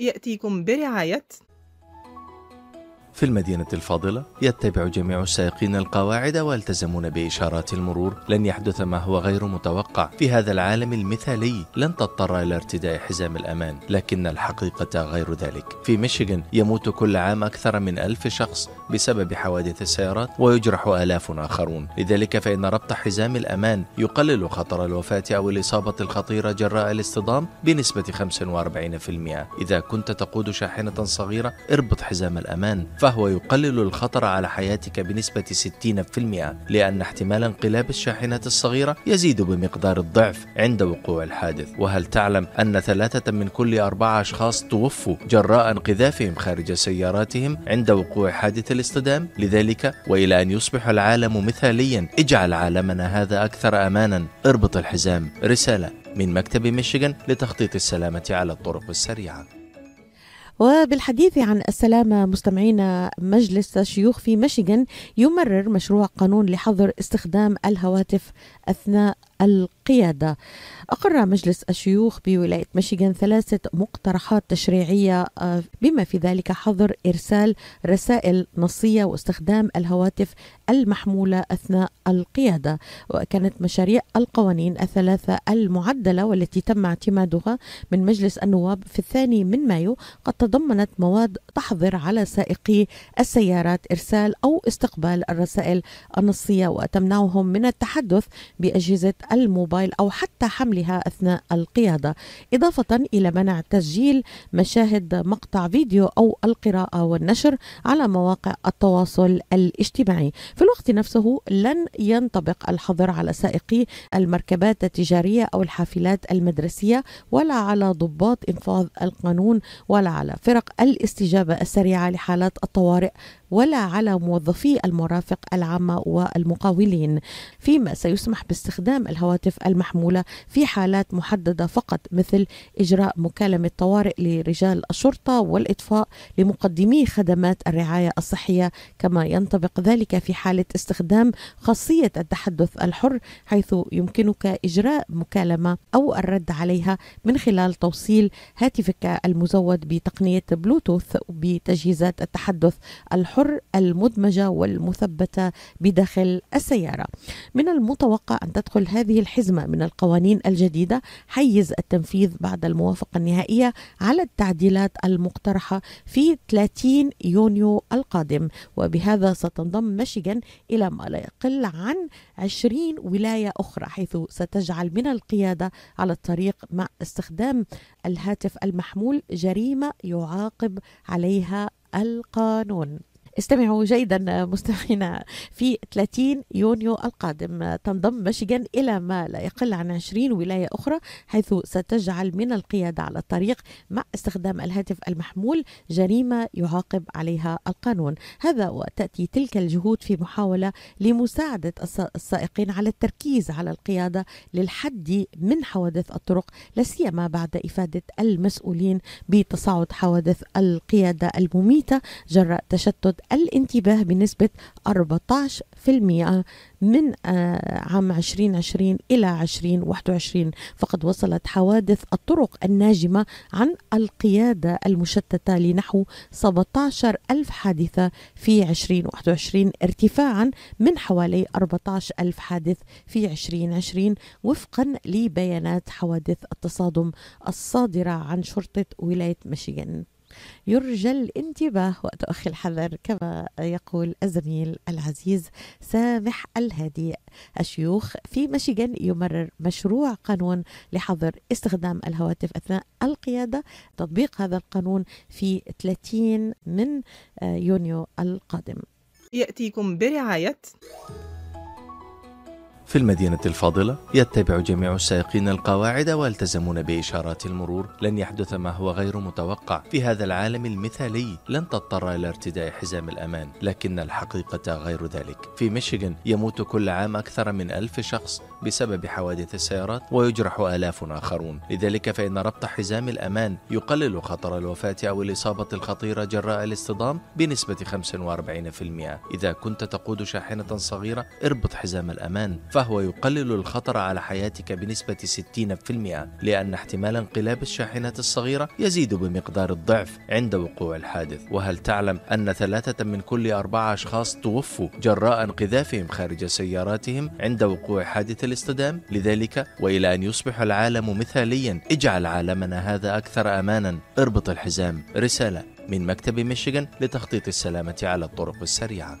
يأتيكم برعاية في المدينة الفاضلة يتبع جميع السائقين القواعد ويلتزمون بإشارات المرور. لن يحدث ما هو غير متوقع. في هذا العالم المثالي لن تضطر إلى ارتداء حزام الأمان لكن الحقيقة غير ذلك. في ميشيغان يموت كل عام أكثر من ألف شخص. بسبب حوادث السيارات ويجرح آلاف آخرون. لذلك فإن ربط حزام الأمان يقلل خطر الوفاة أو الإصابة الخطيرة جراء الاصطدام بنسبة 45% إذا كنت تقود شاحنة صغيرة اربط حزام الأمان فهو يقلل الخطر على حياتك بنسبة 60% لأن احتمال انقلاب الشاحنة الصغيرة يزيد بمقدار الضعف عند وقوع الحادث. وهل تعلم أن ثلاثة من كل أربعة أشخاص توفوا جراء انقذافهم خارج سياراتهم عند وقوع حادث الاصطدام لذلك وإلى أن يصبح العالم مثاليا اجعل عالمنا هذا أكثر أمانا. اربط الحزام. رسالة من مكتب ميشيغان لتخطيط السلامة على الطرق السريعة. وبالحديث عن السلامة مستمعينا مجلس الشيوخ في ميشيغان يمرر مشروع قانون لحظر استخدام الهواتف أثناء القيادة. أقر مجلس الشيوخ بولاية ميشيغان ثلاثة مقترحات تشريعية آه، بما في ذلك حظر إرسال رسائل نصية واستخدام الهواتف المحمولة أثناء القيادة. وكانت مشاريع القوانين الثلاثة المعدلة والتي تم اعتمادها من مجلس النواب في الثاني من مايو قد تضمنت مواد تحظر على سائقي السيارات إرسال أو استقبال الرسائل النصية وتمنعهم من التحدث بأجهزة الموبايل أو حتى حملها أثناء القيادة إضافة إلى منع تسجيل مشاهد مقطع فيديو أو القراءة والنشر على مواقع التواصل الاجتماعي. في الوقت نفسه لن ينطبق الحظر على سائقي المركبات التجارية أو الحافلات المدرسية ولا على ضباط إنفاذ القانون ولا على فرق الاستجابة السريعة لحالات الطوارئ ولا على موظفي المرافق العامة والمقاولين. فيما سيسمح باستخدام الهواتف المحمولة في حالات محددة فقط مثل إجراء مكالمة طوارئ لرجال الشرطة والإطفاء لمقدمي خدمات الرعاية الصحية. كما ينطبق ذلك في حالة استخدام خاصية التحدث الحر حيث يمكنك إجراء مكالمة أو الرد عليها من خلال توصيل هاتفك المزود بتقنية بلوتوث بتجهيزات التحدث الحر المدمجة والمثبتة بداخل السيارة. من المتوقع أن تدخل هذه الحزمة من القوانين الجديدة حيز التنفيذ بعد الموافقة النهائية على التعديلات المقترحة في 30 يونيو القادم. وبهذا ستنضم ميشيغان إلى ما لا يقل عن 20 ولاية أخرى حيث ستجعل من القيادة على الطريق مع استخدام الهاتف المحمول جريمة يعاقب عليها القانون. استمعوا جيدا مستمعينا في 30 يونيو القادم. تنضم ميشيغان إلى ما لا يقل عن 20 ولاية أخرى حيث ستجعل من القيادة على الطريق مع استخدام الهاتف المحمول جريمة يعاقب عليها القانون. هذا وتأتي تلك الجهود في محاولة لمساعدة السائقين على التركيز على القيادة للحد من حوادث الطرق لا سيما بعد إفادة المسؤولين بتصاعد حوادث القيادة المميتة جراء تشتت الانتباه بنسبة 14% من آه، عام 2020 إلى 2021 فقد وصلت حوادث الطرق الناجمة عن القيادة المشتتة لنحو 17 ألف حادثة في 2021 ارتفاعا من حوالي 14 ألف حادث في 2020 وفقا لبيانات حوادث التصادم الصادرة عن شرطة ولاية ميشيغان. يرجى الانتباه وتؤخي الحذر كما يقول الزميل العزيز سامح الهادي. الشيوخ في ميشيغان يمرر مشروع قانون لحظر استخدام الهواتف أثناء القيادة. تطبيق هذا القانون في 30 من يونيو القادم. يأتيكم برعاية في المدينة الفاضلة يتبع جميع السائقين القواعد ويلتزمون بإشارات المرور. لن يحدث ما هو غير متوقع. في هذا العالم المثالي لن تضطر إلى ارتداء حزام الأمان لكن الحقيقة غير ذلك. في ميشيغان يموت كل عام أكثر من ألف شخص بسبب حوادث السيارات ويجرح آلاف آخرون. لذلك فإن ربط حزام الأمان يقلل خطر الوفاة أو الإصابة الخطيرة جراء الاصطدام بنسبة 45% إذا كنت تقود شاحنة صغيرة اربط حزام الأمان. فهو يقلل الخطر على حياتك بنسبة 60% لأن احتمال انقلاب الشاحنات الصغيرة يزيد بمقدار الضعف عند وقوع الحادث. وهل تعلم أن ثلاثة من كل أربعة أشخاص توفوا جراء انقذافهم خارج سياراتهم عند وقوع حادث الاصطدام؟ لذلك وإلى أن يصبح العالم مثاليا اجعل عالمنا هذا أكثر أمانا. اربط الحزام. رسالة من مكتب ميشيغان لتخطيط السلامة على الطرق السريعة.